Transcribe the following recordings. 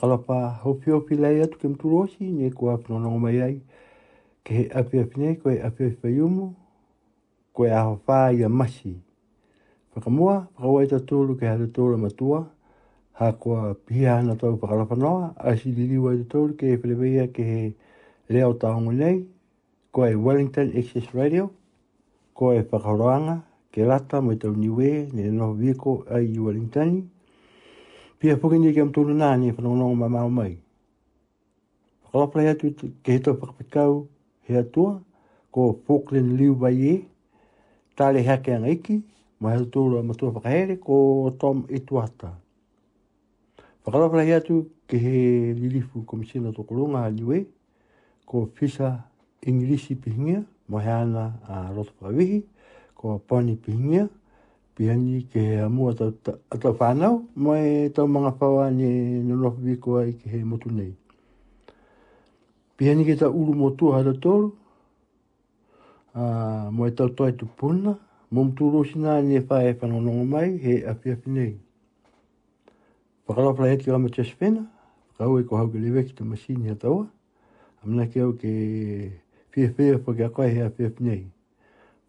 Kalapa hopi hopi lai atu ke mturosi ne kua whanonga mai ai. Ke he api api nei koe api api whaiumu koe aho wha i masi. Whakamua whakawai ta ke hata tōru matua ha kua pihia ana tau whakalapa noa a si lili ta ke he ke he leo taongo nei koe Wellington Access Radio koe whakaroanga ke lata mai tau niwe ne no viko ai i Wellingtoni pia puke ni ke mtulu nani ni fa no ma ma mai. Ko pla ya tu ke to pa pikau he ko foklen liu ba ye ta ha ke ngiki ma he tu lo ma tu pa ko tom etuata fa ko ya tu ke he lilifu komisina ko to ko liwe ko fisa inglisi pihingia ma ha a rot pa ko pani pihingia piani ke he amua tau, tau whanau, mo e tau mga whawa ni nonofu wiko ai ke he motu nei. Piani ke tau uru motu hara tolu, uh, mo e tau toi tu puna, mo mtu rosina ni e whae whanonongo mai, he api api nei. Whakalau heti o ama tes whena, whakau e ko hau ke lewe ki te masini hatawa, amna ke au ke whiawhia whia pa he api api nei.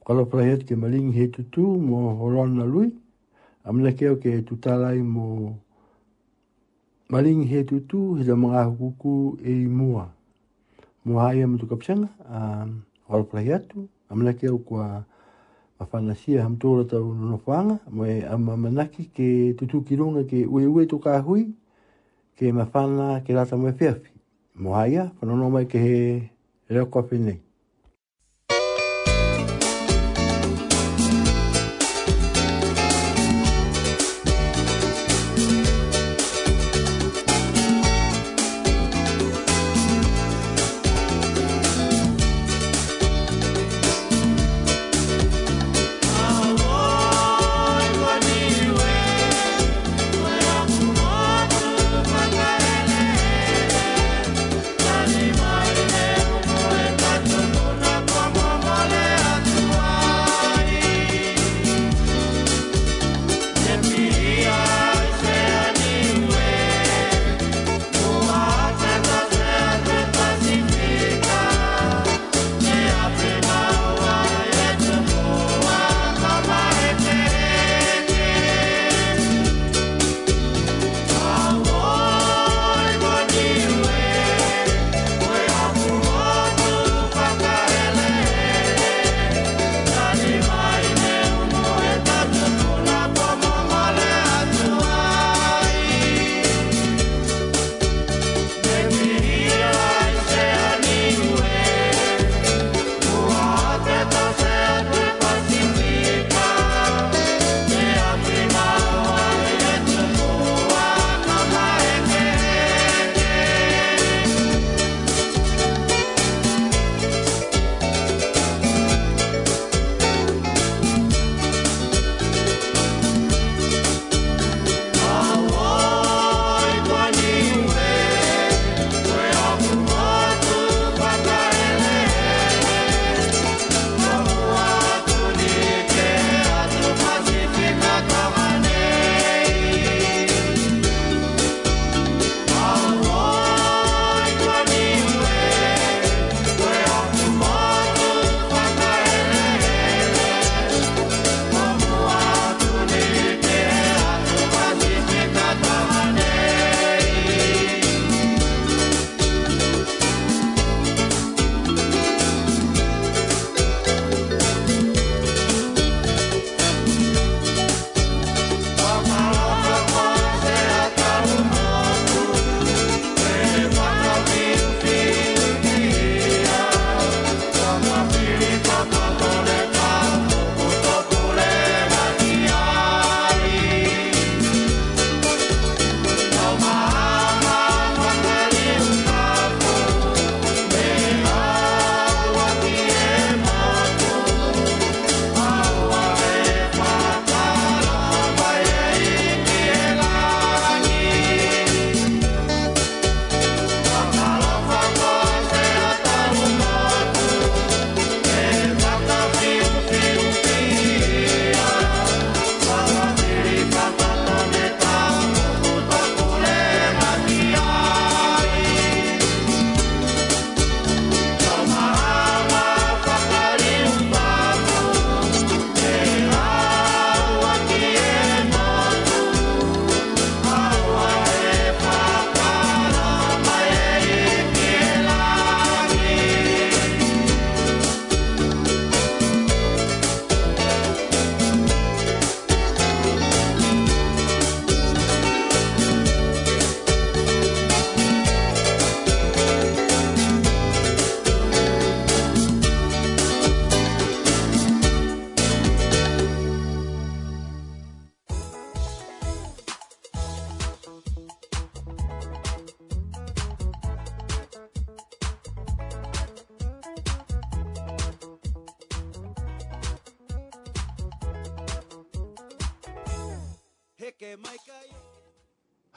Kala prahet ke malingi he tutu mo horon na lui. Amna keo ke tutalai mo malingi he tutu he da mga hukuku e i mua. Mo haia mo tukapsanga. Um, Kala prahetu. Amna keo kua mawhanasia hamtora tau nonofanga. Mo e ama manaki ke tutu kirunga ke ue ue to ka hui. ke mawhana ke rata mwe whiawhi. Mo haia, whanono mai ke he reo kofi nei.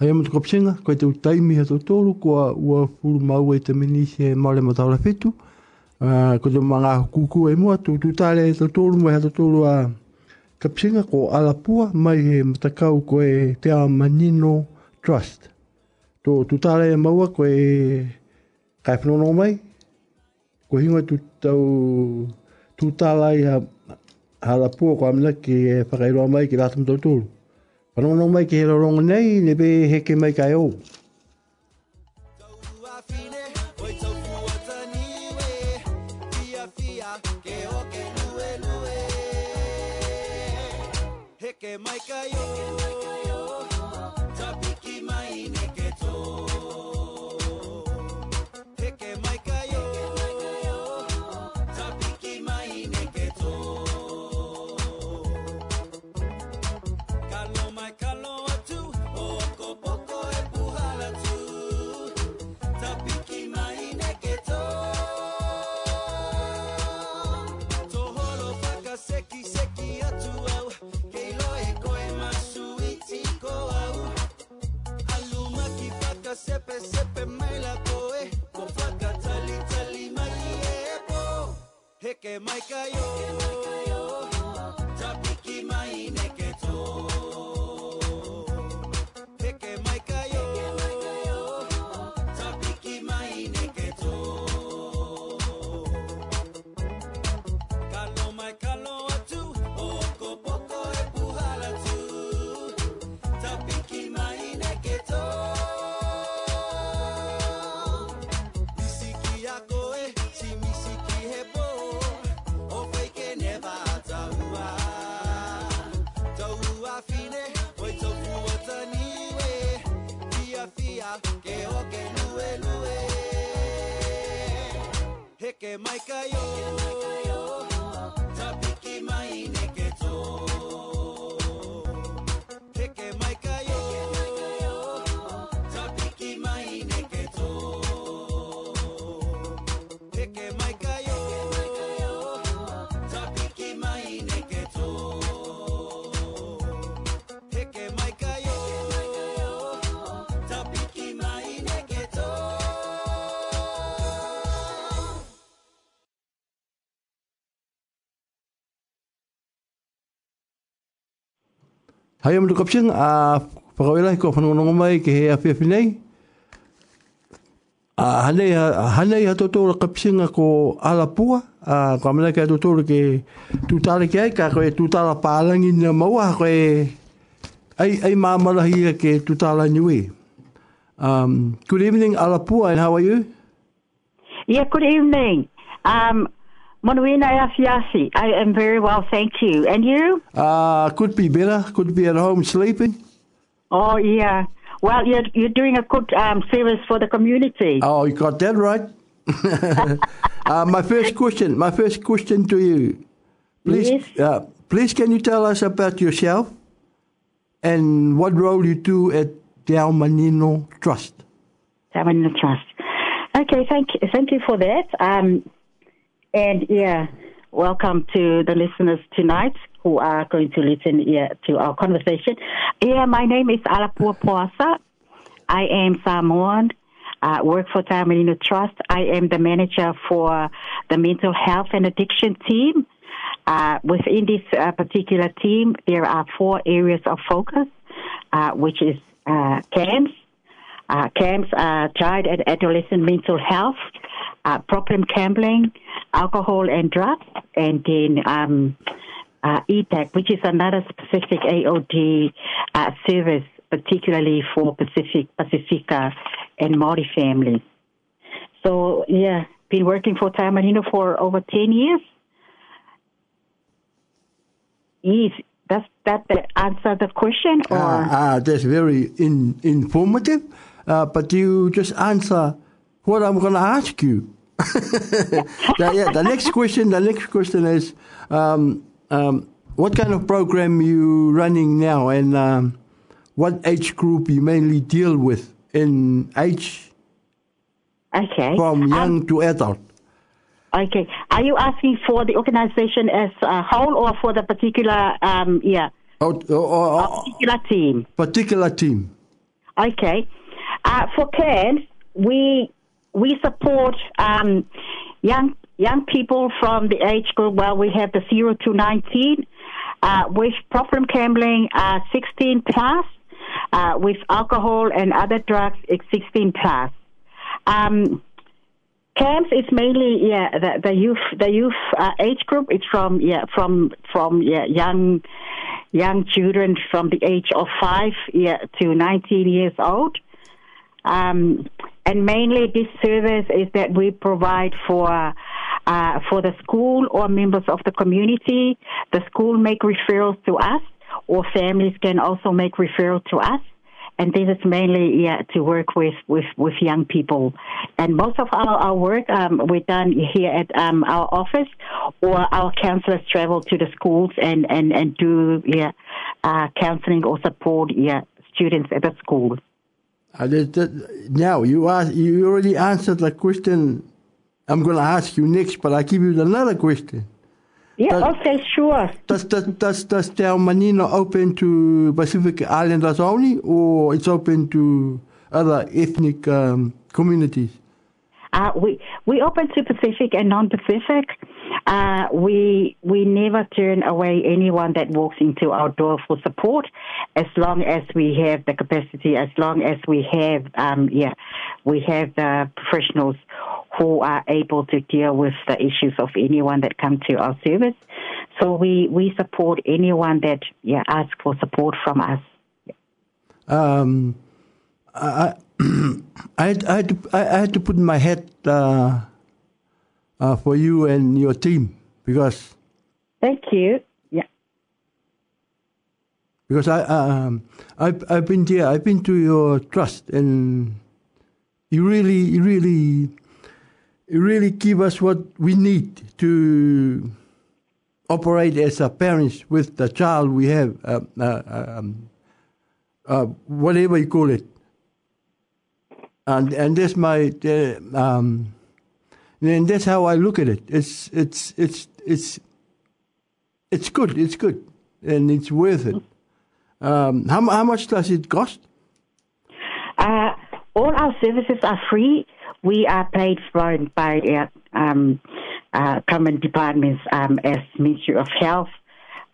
Hai amu tuka pisenga, koe te utaimi ha tōtoro, kua ua furu mau e te minisi e maore mataura fitu. Uh, ko te mga kuku e mua, tu tutale e tōtoro, mai ha tōtoro a ka pisenga ko alapua, mai he matakau koe te a Manino Trust. Tō tutale e maua koe kai whanono mai, ko hinga tu tau tu tālai ha, ha lapua ko amina ki e whakairoa mai ki rātam tōtoro. Whanonga mai ke he roronga nei, ne be heke mai kai au. Heke mai kai o, ke mai kai o Tapiki mai ne ke tō. Mai ka yo. Hai am tu a whakawela ko whanonga mai ke he a whiawhi nei. A hanei hanei ha toto ko alapua a ko amana ke toto ke tutala ke ai ka ko e tutala palangi na maua ko e ai ai mamala hi ke tutala niwe. Um, good evening, Alapua, and how are you? Yeah, good evening. Um, Monuina Afiasi. I am very well, thank you. And you? Uh, could be better. Could be at home sleeping. Oh, yeah. Well, you're, you're doing a good um, service for the community. Oh, you got that right. uh, my first question, my first question to you, please, Yes. uh, please, can you tell us about yourself and what role you do at the Taeaomanino Trust? Taeaomanino Trust. Okay, thank you, thank you for that. Um, and yeah, welcome to the listeners tonight who are going to listen yeah, to our conversation. Yeah, my name is Alapua Poasa. I am Samoan. Uh, work for Taeaomanino Trust. I am the manager for the mental health and addiction team. Uh, within this uh, particular team, there are four areas of focus, uh, which is uh, CAMHS, uh, CAMHS, uh, child and adolescent mental health, uh, problem gambling, alcohol and drugs, and then um, uh, EPAC, which is another specific AOD uh, service, particularly for Pacific, Pacifica and Maori families. So, yeah, been working for Taeaomanino for over 10 years. Yes, does that answer the question? Or Ah, ah, that's very in, informative, uh, but do you just answer what I'm going to ask you. the, yeah, the next question, the next question is, um, um, what kind of program you running now, and um, what age group you mainly deal with in age okay. from Um, young to adult? Okay. Are you asking for the organization as a whole or for the particular, um, yeah, Or, or, or, particular team? particular team? Okay. Uh, for CAMHS, we we support um, young young people from the age group. Well, we have the zero to nineteen uh, with problem gambling, uh, sixteen plus, uh, with alcohol and other drugs, it's sixteen plus. Um, CAMHS is mainly yeah the, the youth the youth uh, age group. It's from yeah from from yeah young young children from the age of five yeah to nineteen years old. Um, and mainly this service is that we provide for uh, for the school or members of the community. The school make referrals to us, or families can also make referrals to us. And this is mainly yeah, to work with, with, with young people. And most of our, our work um, we're done here at um, our office, or our counselors travel to the schools and, and, and do yeah, uh, counseling or support yeah, students at the school. That, that, now you ask, you already answered the question. I'm going to ask you next, but I give you another question. Yeah, Does- okay, sure. Does does does does Taeaomanino open to Pacific Islanders only, or it's open to other ethnic um, communities? Uh, we we open to Pacific and non-Pacific. Uh, we we never turn away anyone that walks into our door for support, as long as we have the capacity, as long as we have um, yeah, we have the professionals who are able to deal with the issues of anyone that come to our service. So we we support anyone that yeah asks for support from us. Um, I, I, had, I, had to, I had to put my head uh, uh, for you and your team because Thank you. Yeah. because I um, I've I've been there. I've been to your trust, and you really you really you really give us what we need to operate as a parents with the child we have, uh, uh, um, uh, whatever you call it. And and that's my uh, um, and that's how I look at it. It's it's it's it's it's good. It's good, and it's worth it. Um, how how much does it cost? Uh, all our services are free. We are paid for by uh, um, uh, government departments um, as Ministry of Health,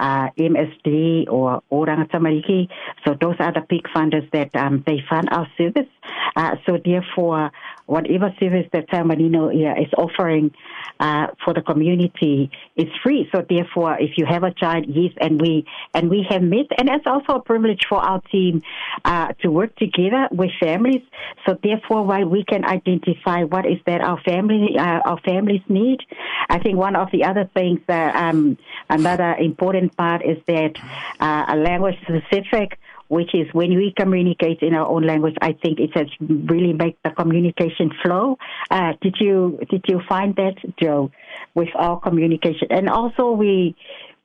uh, MSD, or Oranga Tamariki. So those are the big funders that um, they fund our service. Uh, so therefore, whatever service that Taeaomanino yeah, is offering uh, for the community is free. So therefore, if you have a child, yes, and we and we have met, and it's also a privilege for our team uh, to work together with families. So therefore, while we can identify what is that our family uh, our families need, I think one of the other things that um, another important part is that uh, a language specific which is when we communicate in our own language, I think it has really make the communication flow. Uh, did you did you find that, Joe, with our communication? And also we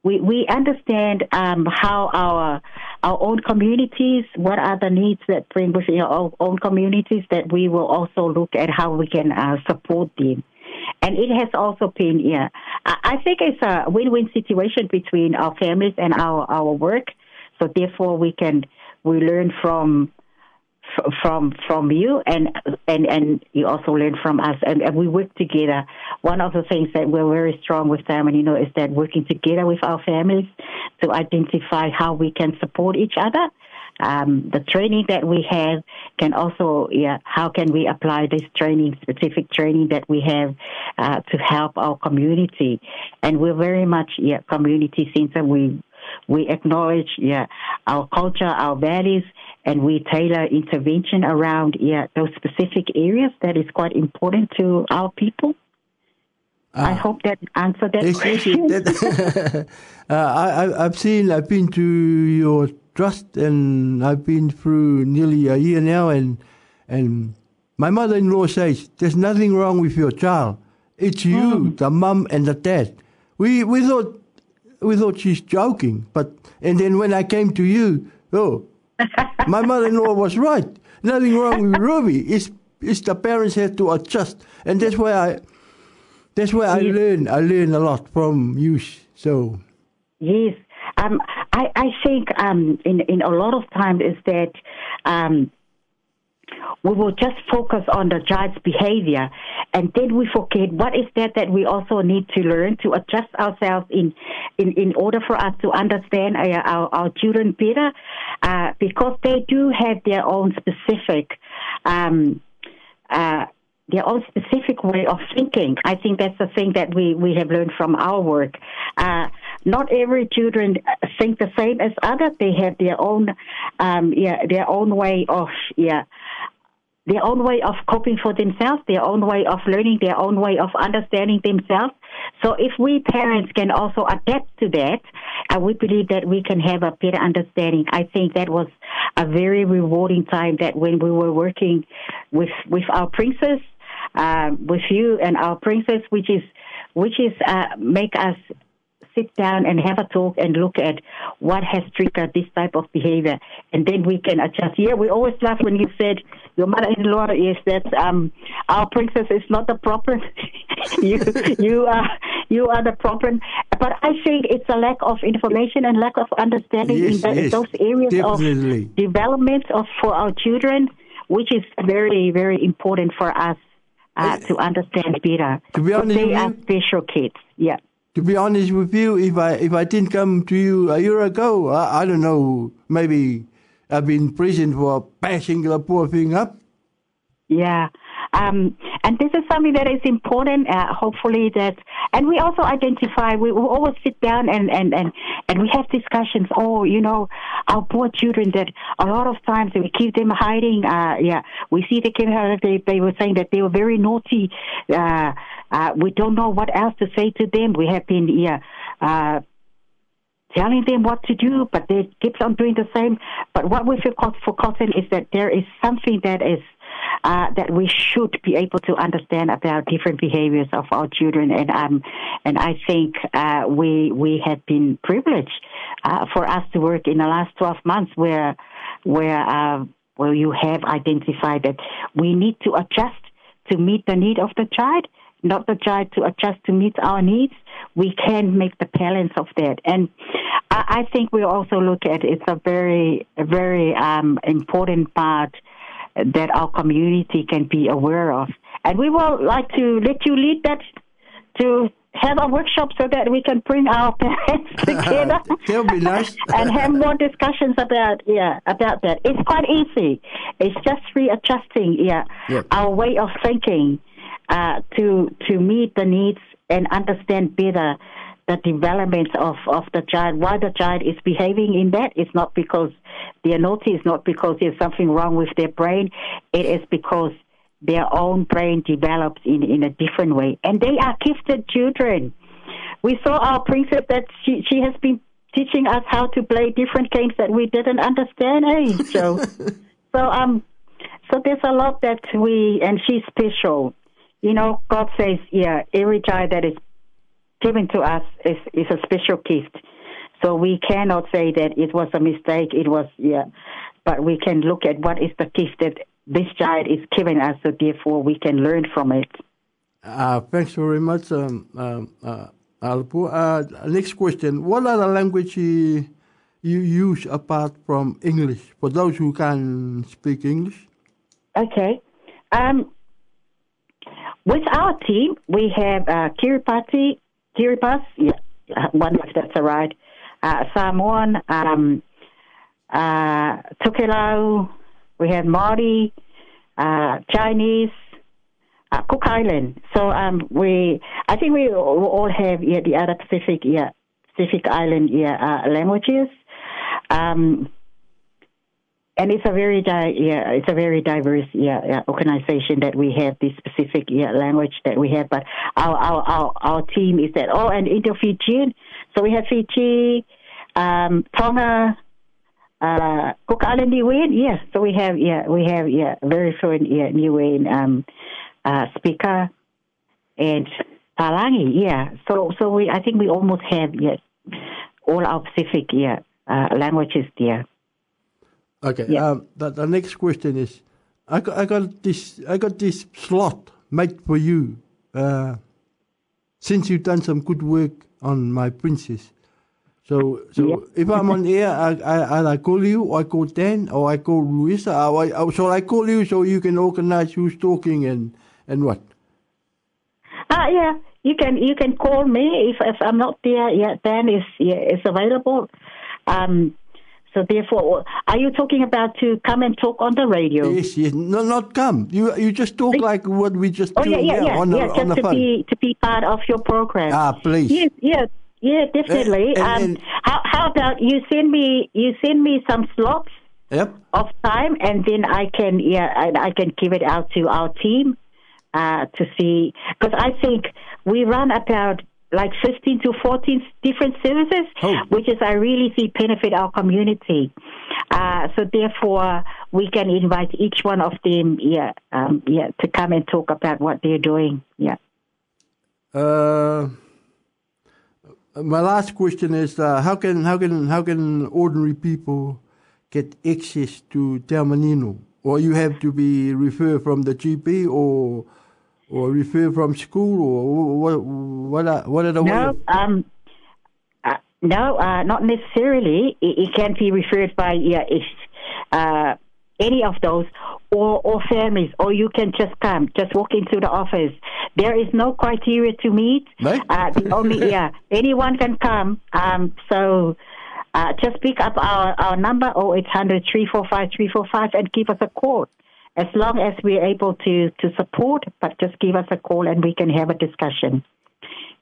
we we understand um, how our our own communities, what are the needs that bring within our own communities, that we will also look at how we can uh, support them. And it has also been, yeah, I I think it's a win-win situation between our families and our, our work. So therefore, we can we learn from from from you, and and and you also learn from us, and, and we work together. One of the things that we're very strong with them, and you know, is that working together with our families to identify how we can support each other. Um, the training that we have can also, yeah, how can we apply this training, specific training that we have uh, to help our community? And we're very much, yeah, community center. We we acknowledge, yeah, our culture, our values, and we tailor intervention around, yeah, those specific areas that is quite important to our people. I hope that answered that Yes, yes, question. that- uh, I, I- I've seen, I've been to your trust, and I've been through nearly a year now, and and my mother-in-law says there's nothing wrong with your child. It's you, the mum and the dad. We we thought we thought she's joking, but and then when I came to you, oh, my mother-in-law was right. Nothing wrong with Ruby. It's it's the parents have to adjust, and that's why I. That's where I learn. I learn a lot from you. So Yes. Um, I, I think um, in, in a lot of times is that um, we will just focus on the child's behavior and then we forget what is that that we also need to learn to adjust ourselves in in, in order for us to understand our, our, our children better uh, because they do have their own specific um, uh, their own specific way of thinking. I think that's the thing that we, we have learned from our work. Uh, not every children think the same as others. They have their own, um, yeah, their own way of, yeah, their own way of coping for themselves, their own way of learning, their own way of understanding themselves. So if we parents can also adapt to that, uh, we believe that we can have a better understanding. I think that was a very rewarding time that when we were working with with our princess, um, with you and our princess, which is which is uh, make us sit down and have a talk and look at what has triggered this type of behavior, and then we can adjust. Yeah, we always laugh when you said your mother-in-law is that um, our princess is not the problem. you you are you are the problem. But I think it's a lack of information and lack of understanding Yes, in, the, yes, those areas definitely. of development of for our children, which is very very important for us uh, to understand better. To be honest they are special kids. Yeah. To be honest with you, if I if I didn't come to you a year ago, I, I don't know, maybe I've been in prison for bashing the poor thing up. Yeah. Um, and this is something that is important. Uh, hopefully that, and we also identify. We will always sit down and and and and we have discussions. Oh, you know, our poor children. That a lot of times we keep them hiding. Uh, yeah, we see the kids. They they were saying that they were very naughty. Uh, uh, we don't know what else to say to them. We have been yeah. Uh, telling them what to do, but they keeps on doing the same. But what we feel forgot- forgotten is that there is something that is uh, that we should be able to understand about different behaviors of our children, and um, and I think uh, we we have been privileged uh, for us to work in the last twelve months where where uh, where you have identified that we need to adjust to meet the need of the child, not the child to adjust to meet our needs. We can make the balance of that, and I, I think we also look at it's a very very um, important part that our community can be aware of, and we will like to let you lead that to have a workshop so that we can bring our parents together That would be nice. and have more discussions about yeah about that. It's quite easy. It's just readjusting yeah Yep. our way of thinking uh, to to meet the needs and understand better the development of, of the child, why the child is behaving in that. It's not because they're naughty, it's not because there's something wrong with their brain. It is because their own brain develops in, in a different way. And they are gifted children. We saw our princess that she, she has been teaching us how to play different games that we didn't understand, eh, Joe? so um so there's a lot that we and she's special. You know, God says, yeah, every child that is given to us is, is a special gift. So we cannot say that it was a mistake, it was, yeah, but we can look at what is the gift that this child is giving us, so therefore we can learn from it. Uh, thanks very much, um, um, uh, Alapua. Uh, next question. What other language you, you use apart from English for those who can speak English? Okay. Um, with our team, we have uh, Kiribati, Kiribati, yeah, one if that's all right, uh, Samoan, um, uh, Tokelau, we have Māori, uh, Chinese, uh, Cook Island. So um, we, I think we all all have yeah, the other Pacific, yeah, Pacific Island, yeah, uh, languages. Um, and it's a very di- yeah, it's a very diverse yeah, yeah organization that we have this specific yeah language that we have. But our our our, our team is that oh, and Indo Fijian. So we have Fiji, um, Tonga, uh, Cook Island, Niue. Yes, so we have yeah we have yeah very fluent yeah um, uh, speaker and Palangi. Yeah, so so we I think we almost have yeah all our Pacific yeah uh, languages there. Okay. Yeah. Um, the, the next question is, I got, I got this I got this slot made for you. Uh, since you've done some good work on my princess, so so Yeah. if I'm on air, I, I I call you, or I call Dan, or I call Luisa. Or I, or shall I call you so you can organize who's talking and and what? Ah, yeah. You can you can call me if if I'm not there. Yeah, Dan is yeah, is available. Um, so therefore, are you talking about to come and talk on the radio? Yes, yes. No, not come. You you just talk like what we just Oh do yeah, yeah, yeah, on the yeah. on Just the to phone. be to be part of your program. Ah, please. Yes, yeah, yeah, definitely. and- um, and- how how about you send me you send me some slots Yep. of time, and then I can yeah, and I can give it out to our team uh, to see because I think we run about like 15 to 14 different services, Oh. which is I really see benefit our community. Uh, so therefore, we can invite each one of them, yeah, um, yeah, to come and talk about what they're doing. Yeah. Uh, my last question is: uh, How can how can how can ordinary people get access to Taeaomanino? Or you have to be referred from the GP, or or refer from school, or what what are what are the No, ways? um, uh, no, uh, not necessarily. It, it can be referred by yeah, if, uh, any of those, or, or families, or you can just come, just walk into the office. There is no criteria to meet. No? Uh, the only, yeah, anyone can come. Um, so uh, just pick up our, our number, 0800 345 345, and give us a call. As long as we're able to, to support, but just give us a call and we can have a discussion.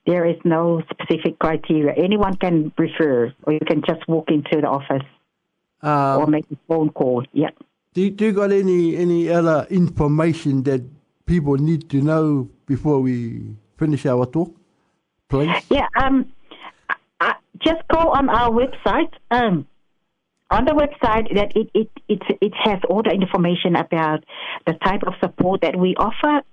There is no specific criteria. Anyone can refer, or you can just walk into the office or Um, make a phone call. Yeah. do, you- do you got any any other information that people need to know before we finish our talk, please? Yeah, um, uh, just go on our website. Um, on the website, that it, it it it has all the information about the type of support that we offer.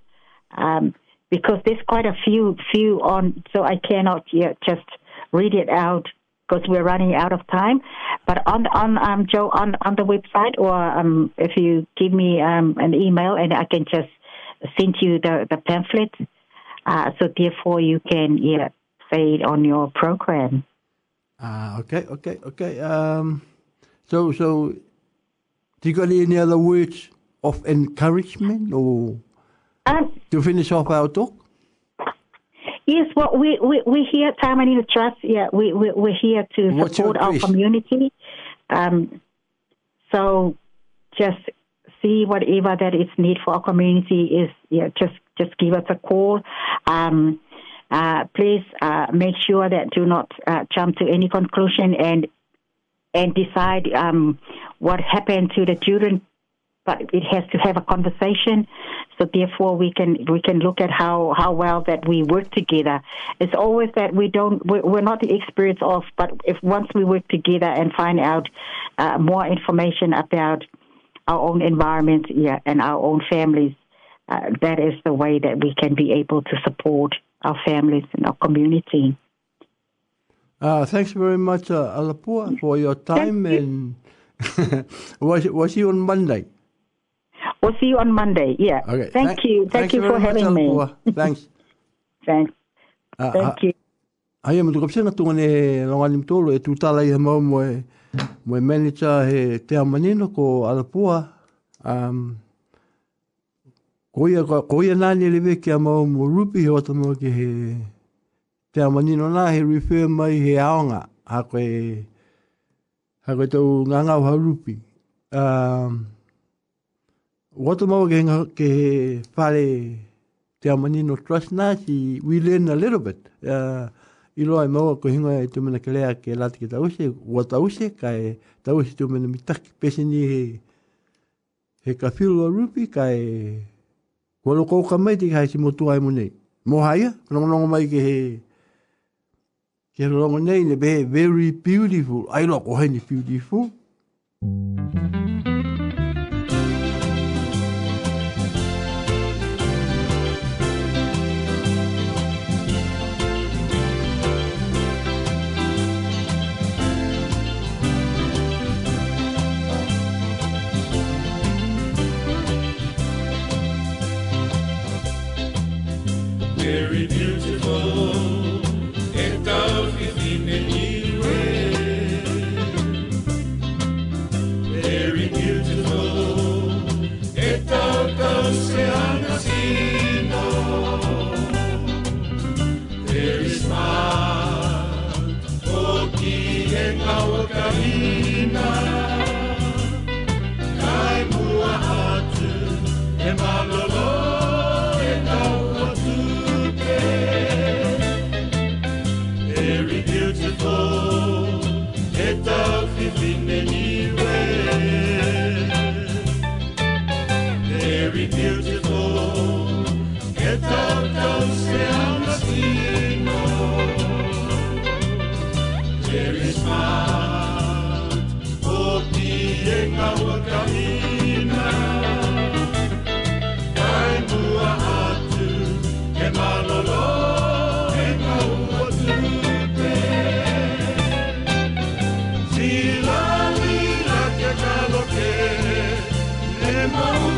Um, because there's quite a few few on, so I cannot yet just read it out because we're running out of time. But on on um Joe on on the website, or um if you give me um an email and I can just send you the the pamphlet. Uh, so therefore, you can yeah say it on your program. Ah, okay, okay, okay. So, so, do you got any other words of encouragement or Um, to finish off our talk? Yes, well, we, we, we're here, Taeaomanino Trust, yeah, we, we, we're here to What's support our community. Um, so just see whatever that is need for our community is, yeah, just, just give us a call. Um, uh, please uh, make sure that do not uh, jump to any conclusion and and decide um, what happened to the children but it has to have a conversation. So therefore, we can we can look at how how well that we work together. It's always that we don't we're, not the experts of, but if once we work together and find out uh, more information about our own environment, yeah, and our own families, uh, that is the way that we can be able to support our families and our community. Uh, thanks very much, uh, Alapua, for your time. And was was you on Monday? We'll see you on Monday. Yeah. Okay. Thank thank- you. Thank thank you you for having me. Alapua. Thanks. Thanks. Uh, Thank you. Ai mo tukapse na tunga ne longa ni mtolo e tutala i mo mo e mo e manager he te amanino ko Alapua. Um, ko ia ko ia nani le ve ki mo mo rupi to mo ki he te amanino nā he refer mai he aonga ha koe, ha koe tau ngangau haurupi. Um, Wata mawa ke ke he whare te amanino trust na si we learn a little bit. Uh, I loa i maua ko hinga e tumena ke lea ke lati ke tause, ua tause, ka e tause tumena mitaki pese ni he, he ka whiro rupi, ka e kua loko ka mai te kai si motu ai mo nei. Mo haia, panongonongo mai ke he ke rongo nei ne be very beautiful. Ai loa ko ni beautiful. Very beautiful. Ne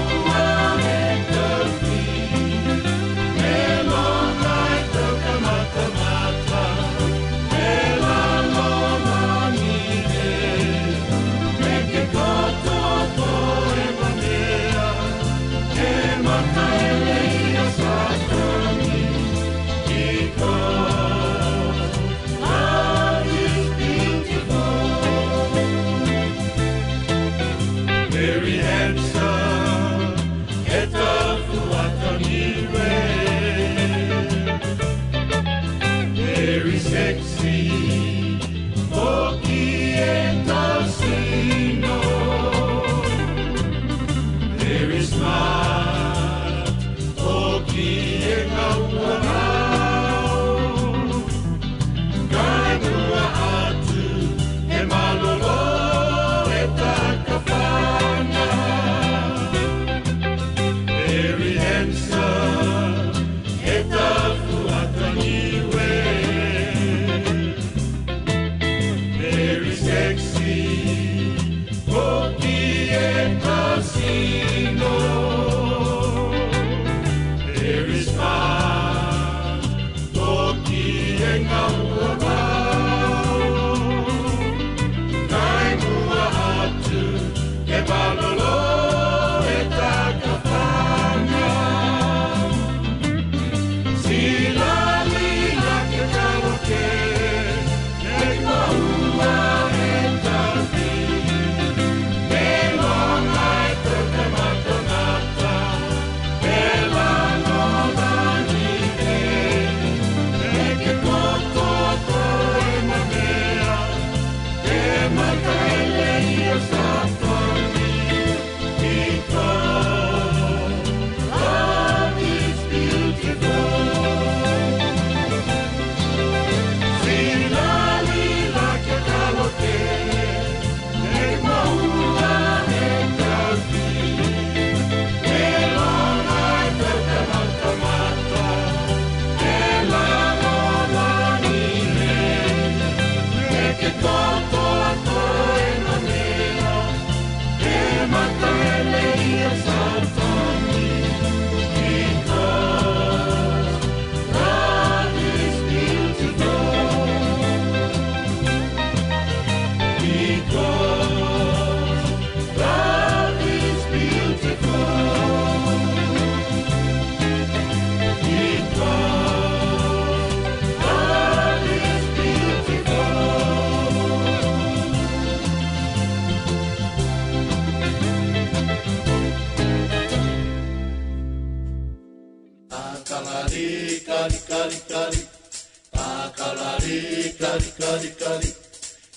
takaladikaladi,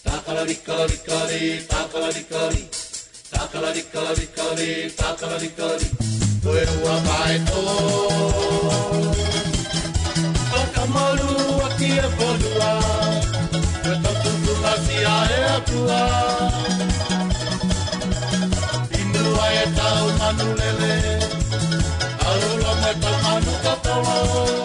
takaladikaladi, takaladikaladi, takaladikaladi, takaladikaladi, wewa baito. Akamalu akie bolua, ketapu tunasia eatua. Indu ae tau manulele, alula meta manu katolo.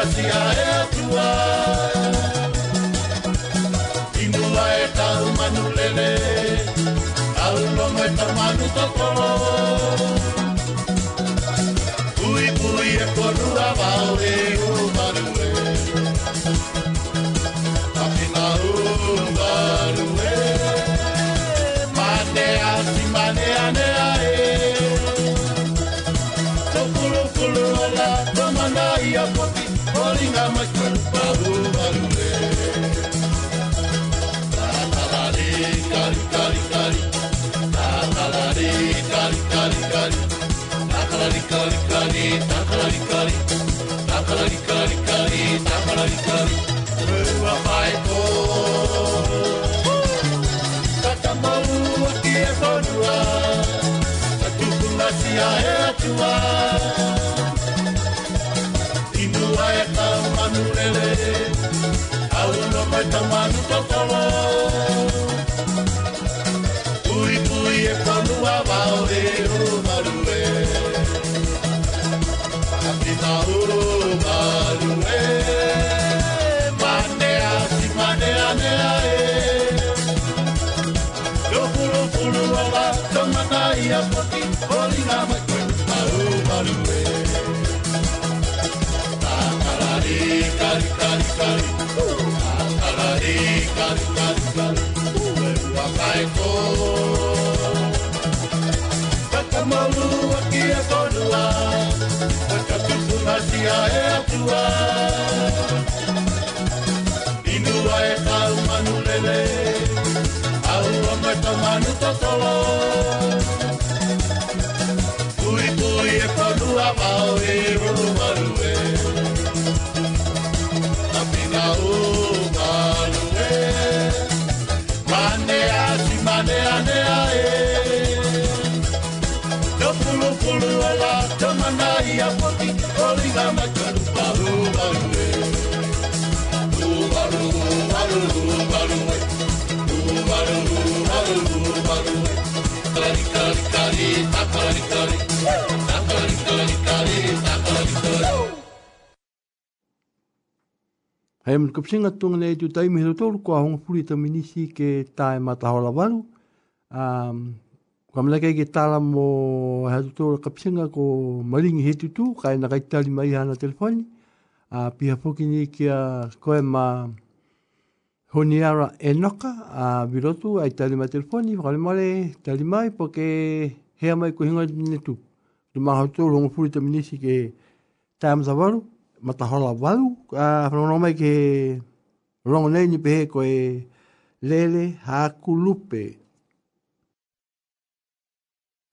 gracia é a tua. Indo lá é tal manulele Alô, não é tal manu, tocou manu Hei mun kapsinga tunga nei tu taimi he tolu kua honga puri ta minisi ke tae matahola waru. Um, Kwa mleke ke tala mo he tu tolu kapsinga ko maringi he tutu, kai na kai tali mai hana telefoni. Uh, piha poki ni kia koe ma honiara e noka a virotu ai tali mai telefoni, whakale mare tali mai po ke hea mai ko hinga ni tu. Maha tolu honga puri ta minisi ke tae matahola walu a uh, whanau mai ke rongo nei ni pehe ko e lele hakulupe.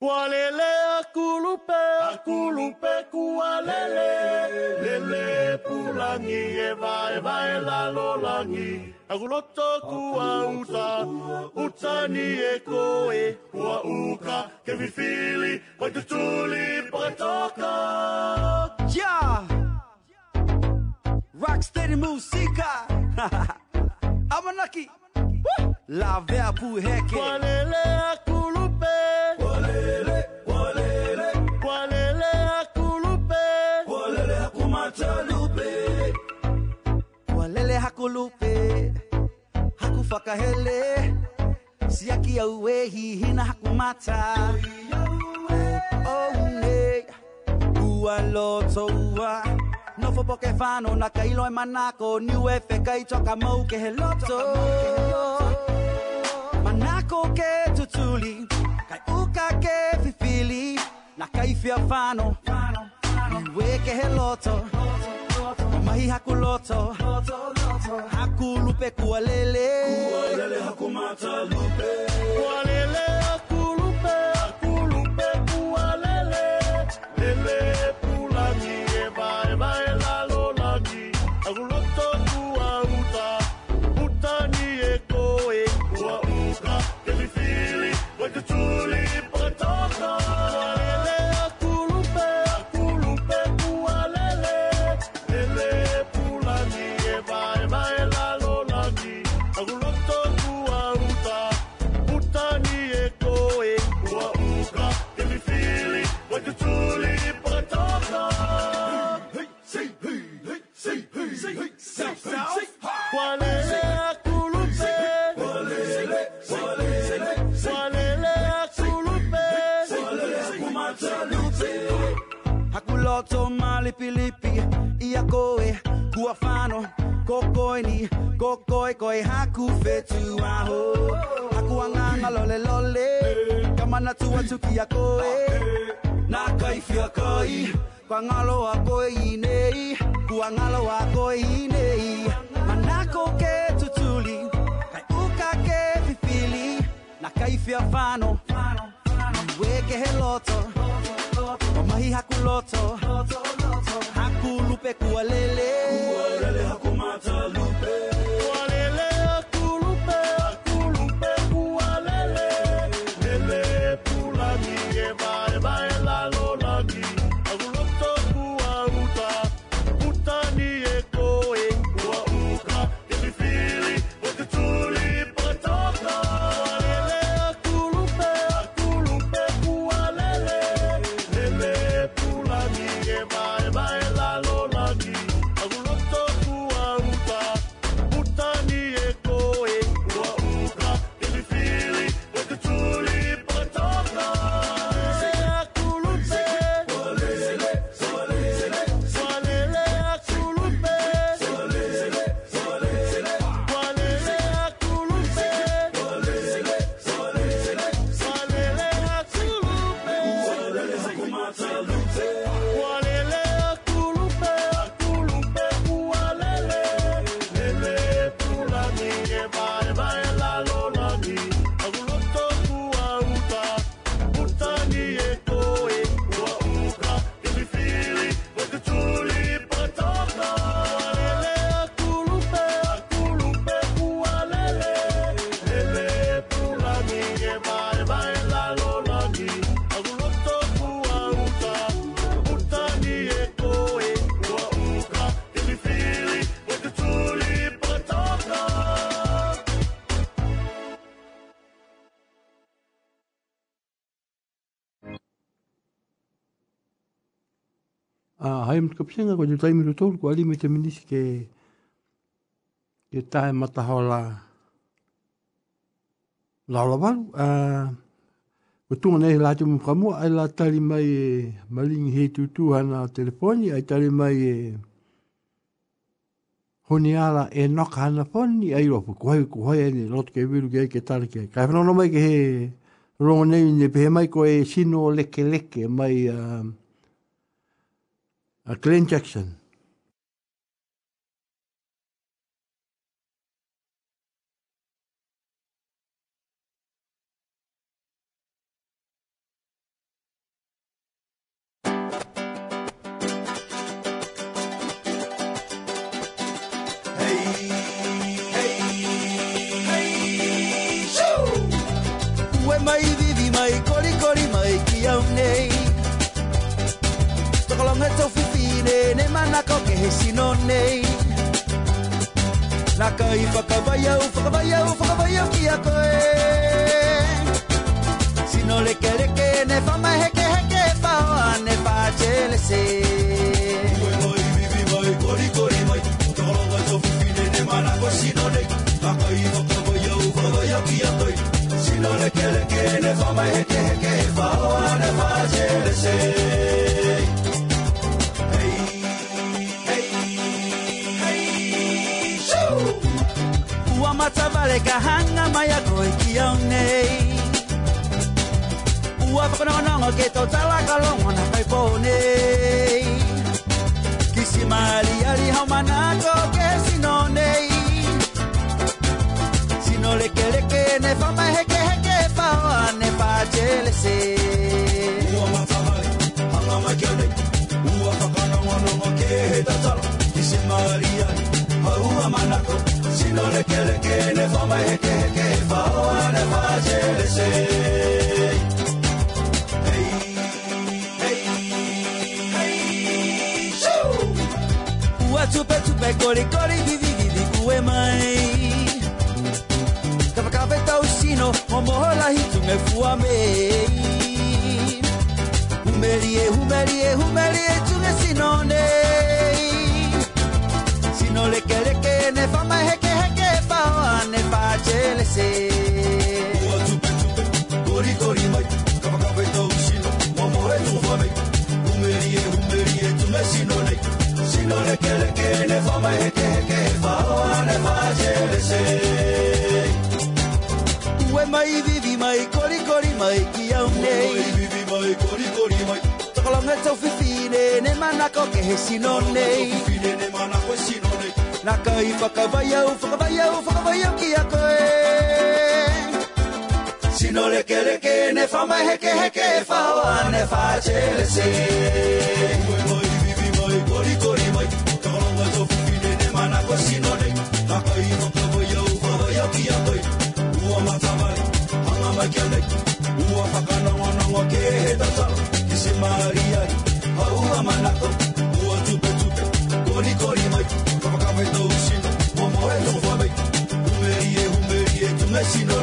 Kualele akulupe, akulupe kualele, lele pulangi e vai vai la lolangi. Akuloto kua uta, uta ni e koe, kua uka, ke vifili, vai tu tuli pakatoka. Yeah. Rocksteady música. Amanaki. La verbu heke. Kualele akulupe, kualele, kualele, kualele akulupe, kualele akumatalupe. Walele hakulupe. Hakufakahele. Siaki auwe hihina hakumata. Oh ne. Ua loto ua. No fo poke fano na kailo e manako Niu e wheka i toka mau ke he loto Manako ke tutuli Kai uka ke fifili Na kai fia fano Niu e ke he loto Mahi haku loto Haku lupe kualele. Kualele hakumata lupe. Kualele malipilipi Ia koe kua fano Kokoini kokoi koi haku fetu aho Haku anganga lole lole Kamana tua tuki a koe. Na kai Kwa ngalo a koe inei Kua ngalo a koe inei. Manako ke tutuli Kai uka ke fifili Na kai kaifia fano. Weke he loto Mahi haku loto Haku lupe kualele Kualele ai mtu kapisenga ko te taimi tolu ko ali me te minisi ke ke tae matahola la a ko tunga nei la tumu kamu ai la tali mai e malingi he tutu hana telefoni ai tali mai e honi ala e noka hana foni ai ropu. Ko hai ko ni lot ke viru ke ke tali ke kai whanau mai ke he rongo nei ne pehe mai ko e sino leke leke mai um, Glenn Jackson. manako ke he sino nei. Naka i whakawaiau, whakawaiau, whakawaiau ki a koe. Sino leke leke, ne whama heke heke, pao ane pāchele se Sino le quiere que le fama y que que va a heke, paz y el deseo Ua matawale ka hanga mai a koe ki au nei Ua whakanonongo ke tau tala ka longo na kai pō nei Kisi maali ali hau manako ke sino nei Sino leke leke ne whama heke heke whaoa ne whātele se Ua matawale, hanga mai kia nei. Ua whakanongonongo ke he tatara Kisi maari ai, haua manako Sino leke leke ne whama heke heke shoo! Ua tupe tupe kori kori vivi vivi kue mai Ka whakawe tau sino o moho lahi tunge fua mei Humerie, humerie, humerie tunge sino nei Sino leke leke ne whama heke whātele se Ua tupe tupe, kori kori mai Ka whakawe tau e tu whamei Humerie, humerie, tu me sino nei Sino leke leke, ne whama heke heke Whaoa ne whātele se mai vivi mai kori kori mai ki au Oi nei vivi mai, kori kori mai Tokolonga tau ne manako ke ki si no le quiere que ne fa ma he que he que fa va ne fa chele si moi vivi moi cori cori moi todo lo so fi de ne mana co si no le ta ai no to voy yo fa voy a pia toi uo ma mai ama ma que le uo fa ka no no he ta ta que si maria ha u ma na to uo tu pe tu pe cori cori moi ka ve to si mo mo e no va ve Tu me ríes, tu me ríes, tu me sino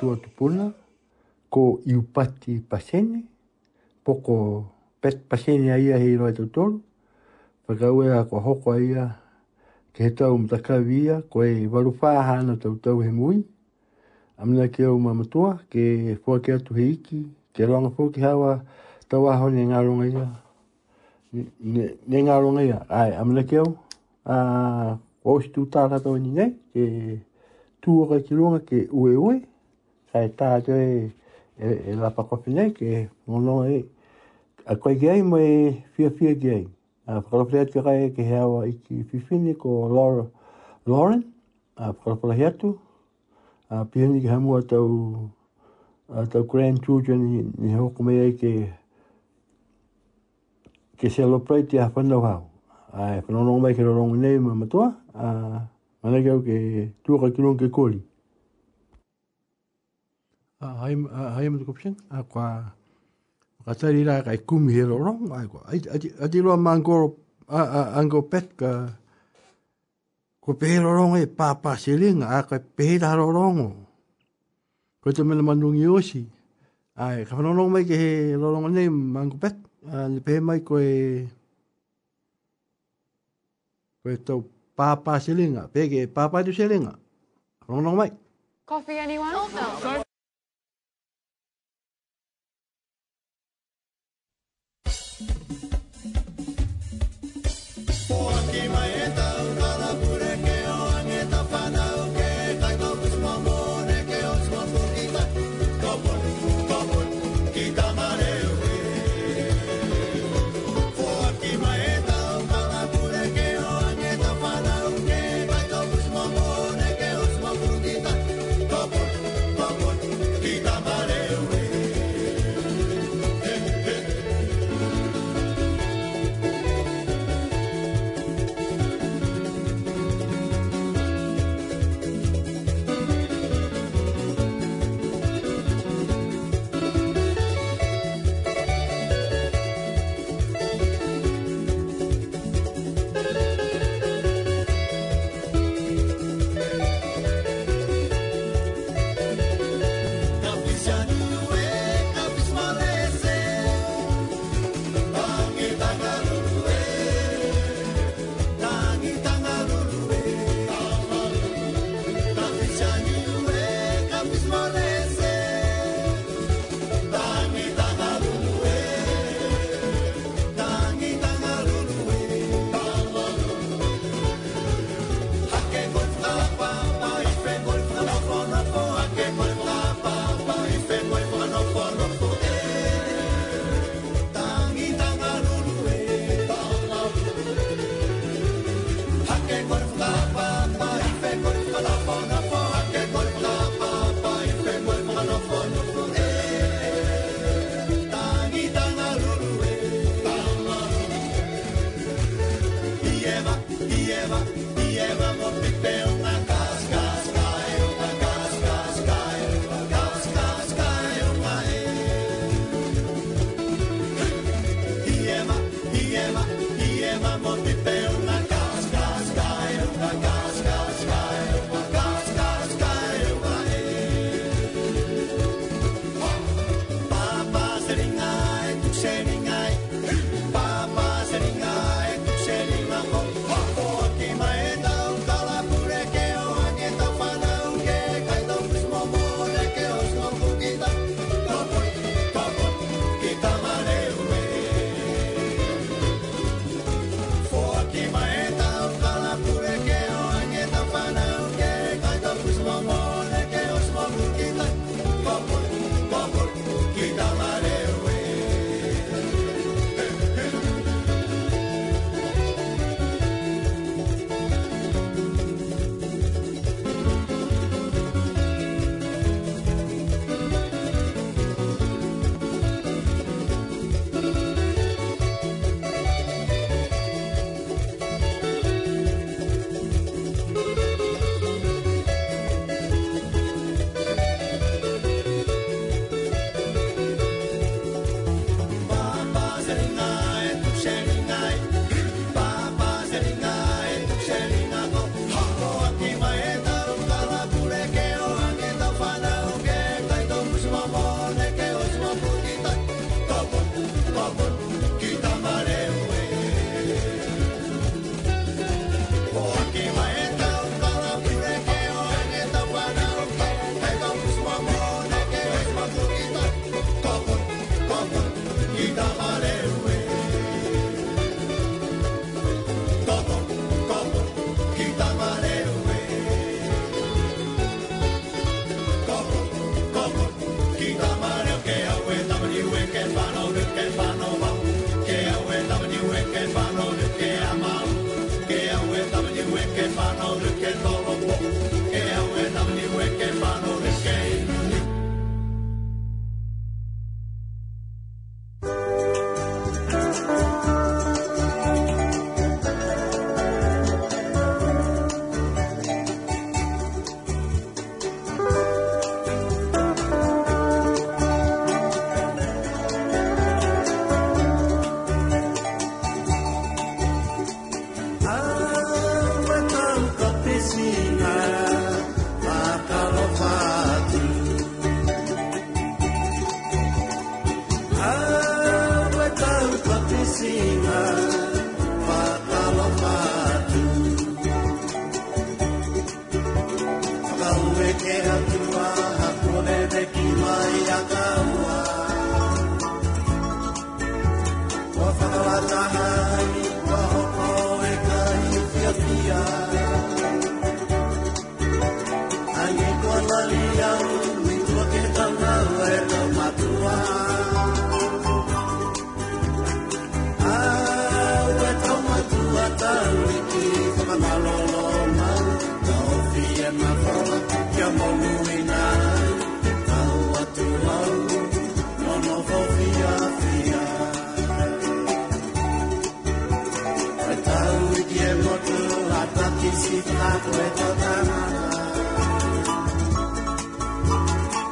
tua tupuna ko iupati pasene, poko pet pasene aia hei roa tautoro whakau e a ko hoko ia ke he tau mtakawia ko e waru tau tau he mui. Amina ke au mamatua ke fua ke atu he iki ke roanga fua ke hawa tau aho ne ngaronga ia. Ne ne ngaronga ia. Ai amina ke au a o stu tāra tau ni nei ke tuoka ki runga ke ue ue. Kai tā te e, e la pakopi nei ke ngono e a koe ki ai mo e fia fia ki ai a whakarapura atu kai ke heawa i ki whiwhine ko Laura Lauren. A whakarapura hi atu a pihani ki hamua tau a tau grandchildren ni, ni hoko mea i ke ke celebrate a whanau hau. Ai whanau mai ke rorongo nei ma matua. A Mana ke au ke tua ka ke koli. a hai a hai mo ko pien a kwa ka tari ra kai kumi he rong ai ai ai ai lo mango a a ango pet ka ko pe rong e pa selinga a ka pe da rong ko te mena manungi osi ai ka no mai ke he rong nei mango pet le pe mai ko e ko e tau pa pa selinga pe ke pa pa du selinga rong mai Coffee, anyone? No.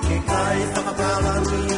Quem cai, toma pra lá, minha.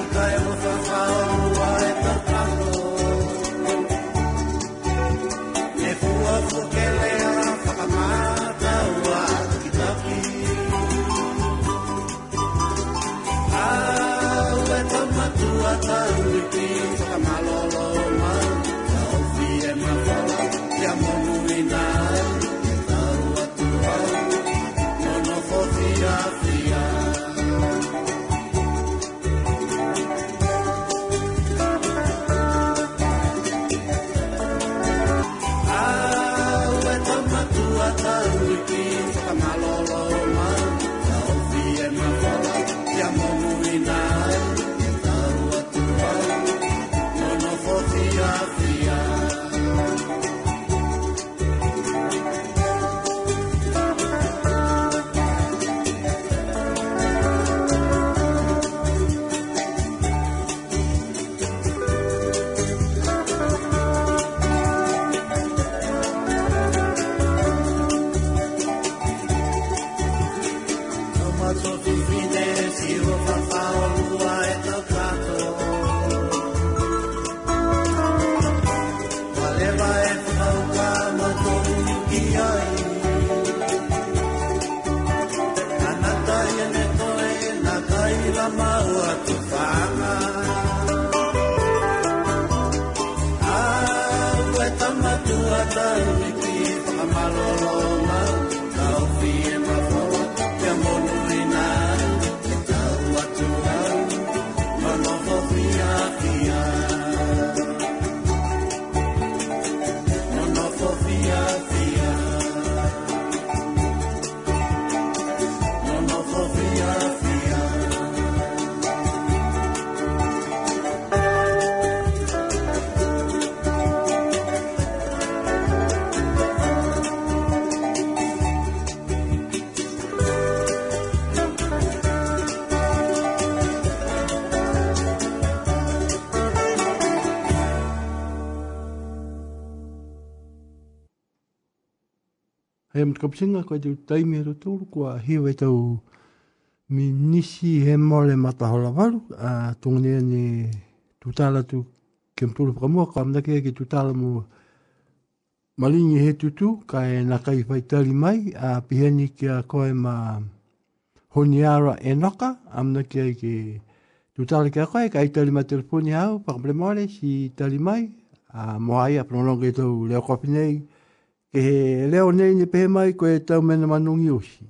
e mtu kapitinga koe tu taimi e rotoro kua hiwe tau mi nisi he mole matahola waru a tungne ni tutala tu kempuru pramua kwa mdake ki tutala mu malingi he tutu ka e nakai whaitali mai. A piheni kia koe ma honiara e noka a mdake ki tutala kia koe ka i tali ma telefoni hau pakamble mole si tali mai. A moaia i tau leo kopinei ke he leo nei ni pēmai koe tau mena manungi uhi.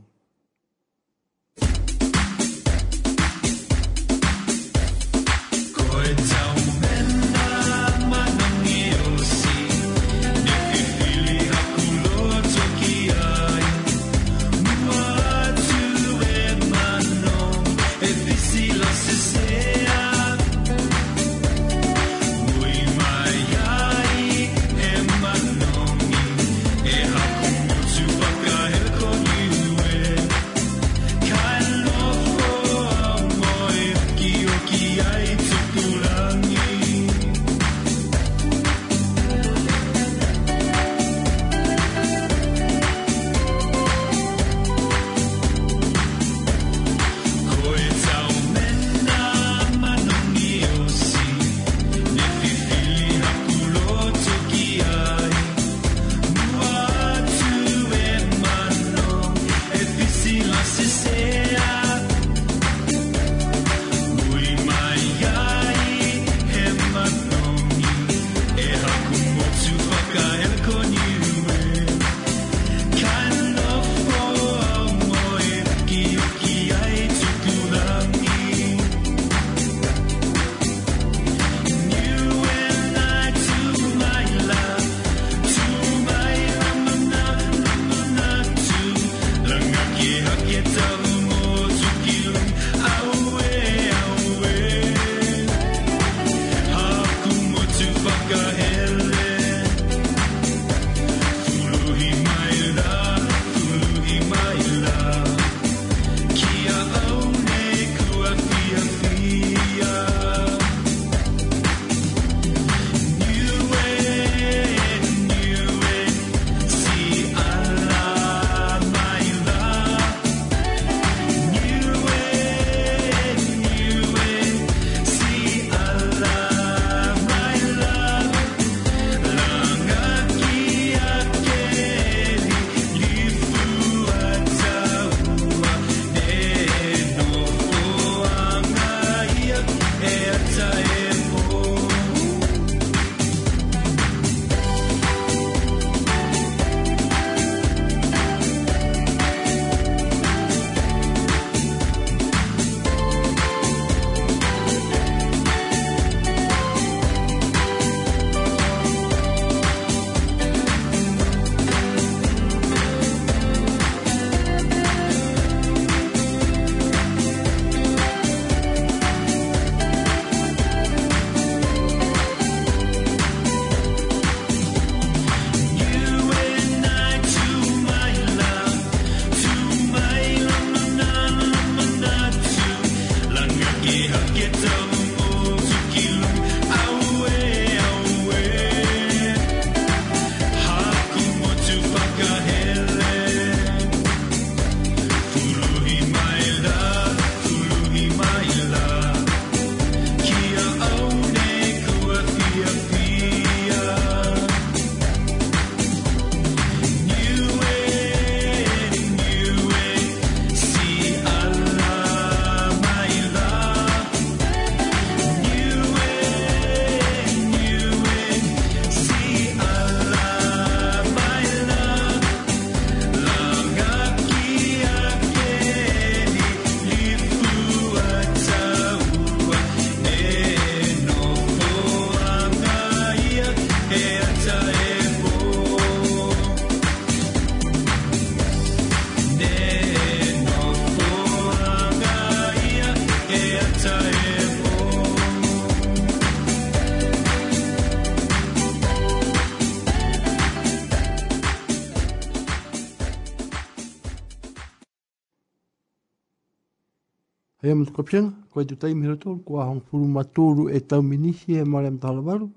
Hea mtu kopshenga, koe tu taimi hira tōru, kua hong puru matōru e tau minisi e mare am talawaru.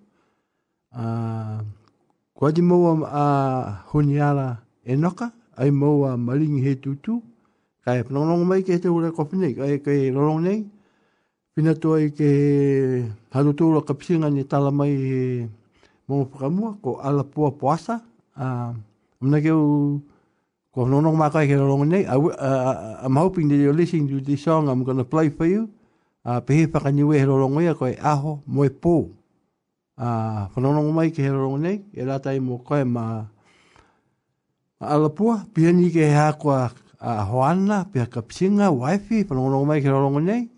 Uh, kua di maua a honi ara e noka, ai maua maringi he tūtū, kai panongongo mai ke te ure kopi nei, kai kai rorong nei, pina toa i ke haru tōru a kapisinga ni tala mai he mongo pakamua, ko ala pua poasa, uh, mna keu Ko no no ma kai ke rongo nei. I, uh, I'm hoping that you're listening to this song I'm going to play for you. Uh, pe he whaka niwe he rongo ia koe aho moe pō. Uh, whanonongo mai ke he rongo nei. E rata i mo koe ma ma alapua. Pia ni ke he hakoa uh, hoana, pia ka pisinga, waifi. Whanonongo mai ke he rongo nei.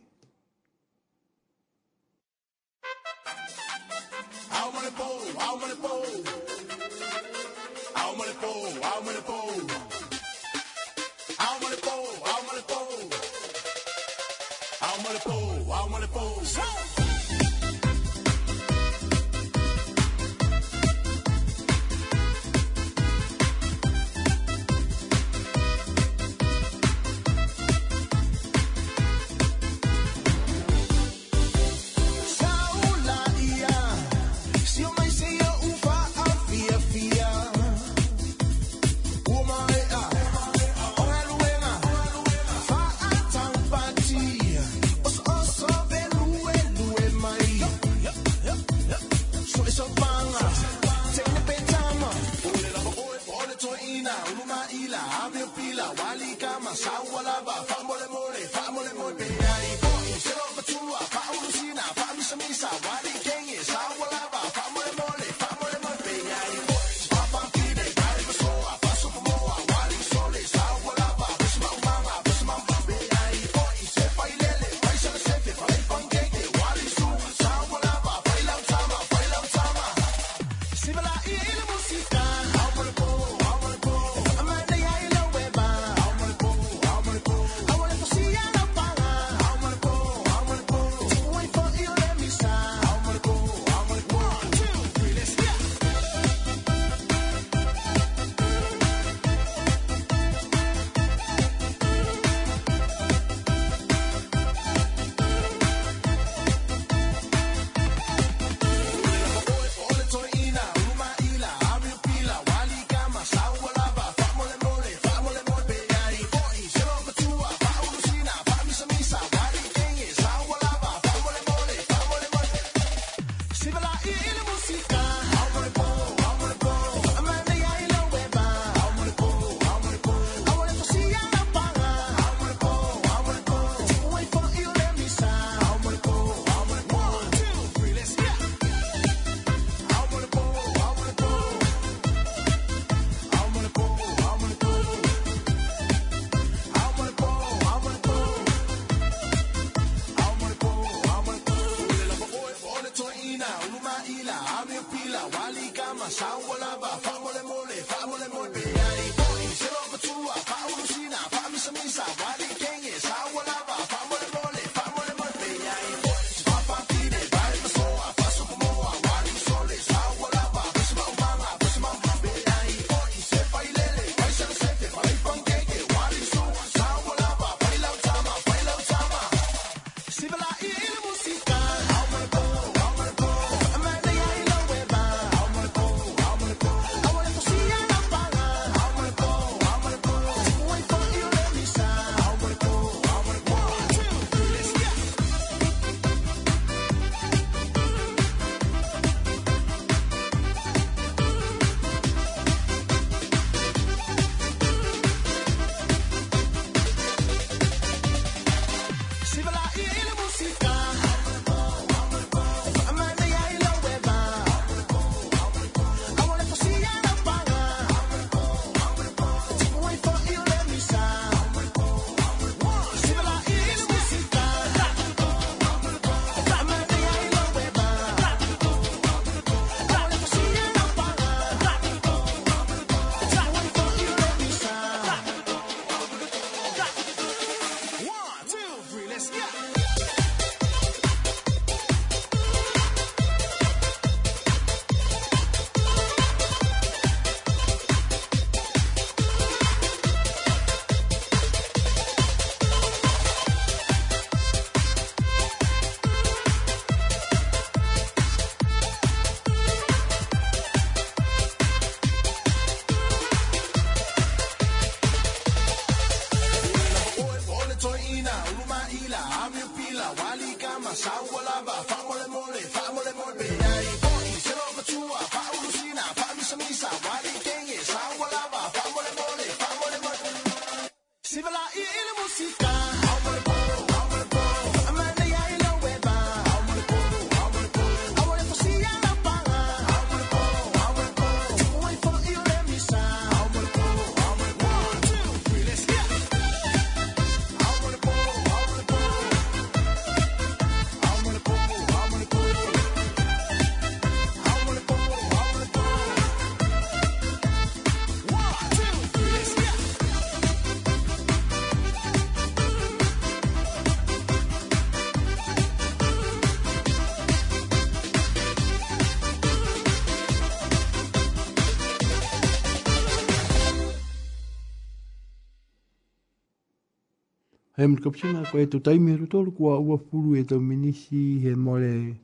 e mtu kapitina ko e tu taimi heru tolu kua ua puru e tau minisi he mole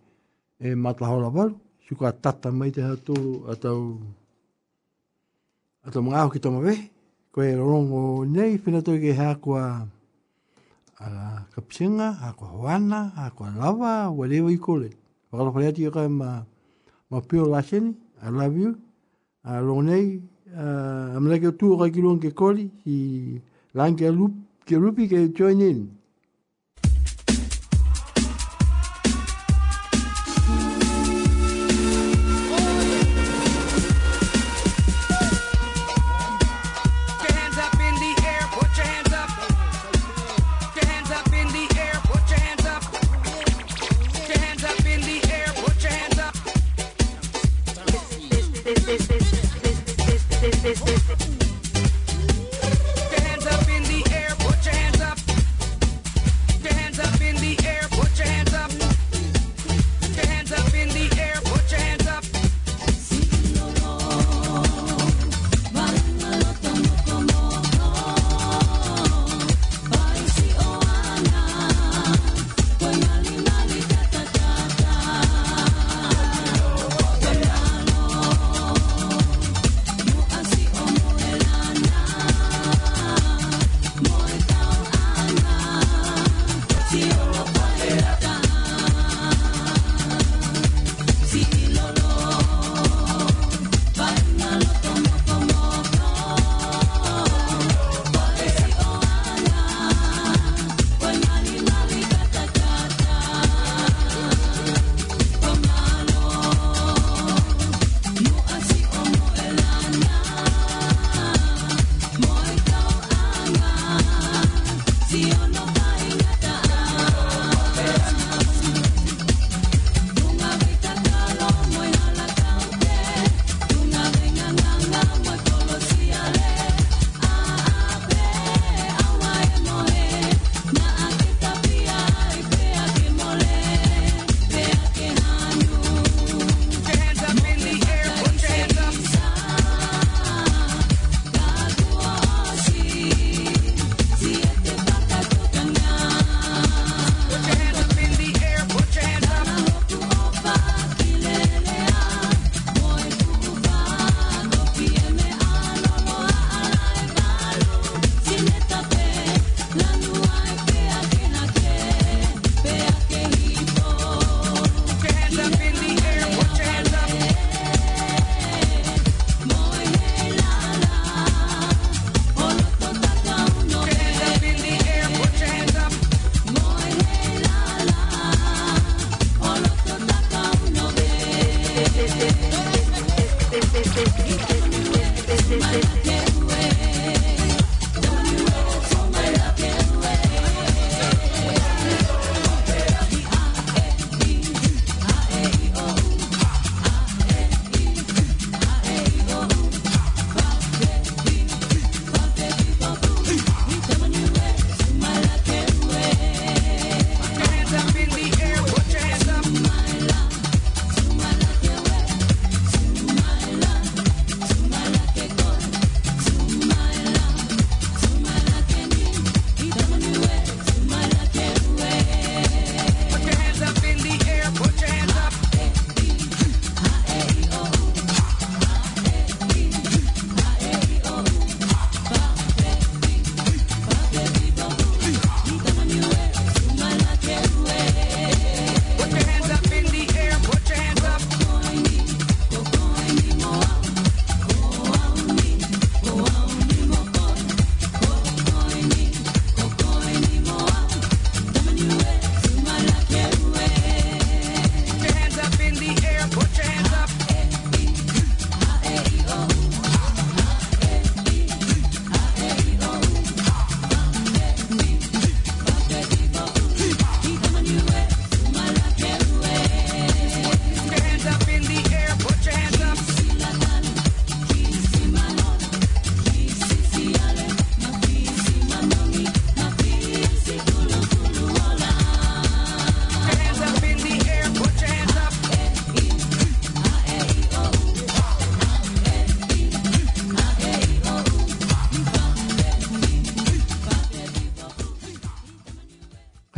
e matahola waru. Si kua tata mai te hatu a tau a tau mga ki tama vehi ko e rongo nei fina toi ke hea kua a kapitina a kua hoana a kua lava whatever you call it wakala kore ati yoka ma ma pio lasheni I love you. A rongo nei a mleke tu o kai kiluang ke koli i langi a lupu Jerubik joined in.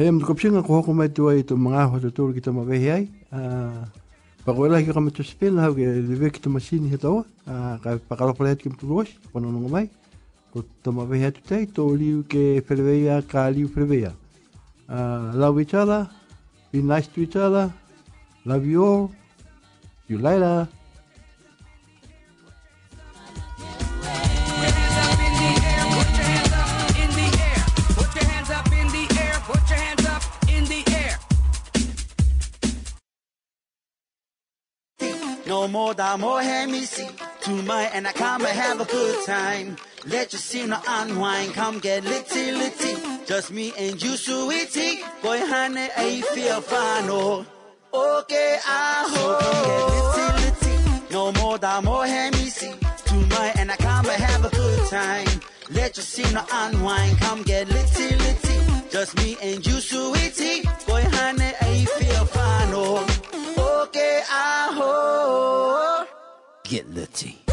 Hei am tuka pinga ko hoko mai tua i to mga ho to tōru ki to mawehi ai. Uh, Pakoela ki kama to spin hau ke lewe ki to masini he taua. Uh, ka pakalopa lehet ki mtu roshi, kona nonga mai. Ko to mawehi atu tei, tō liu ke whereweia ka liu whereweia. Uh, love each other, be nice to each other, love you all, see you later. More da more hand me see to my and I come and have a good time. Let your sinner unwind, come get litty litty. Just me and you, sweetie. Boy, honey, I feel fine. Oh, okay, ah, I hope. Come get litty litty. No more da more hand me see to my and I come and have a good time. Let your sinner unwind, come get litty litty. Just me and you, sweetie. Boy, honey, I feel fine. Oh, okay, I hope. Get litty.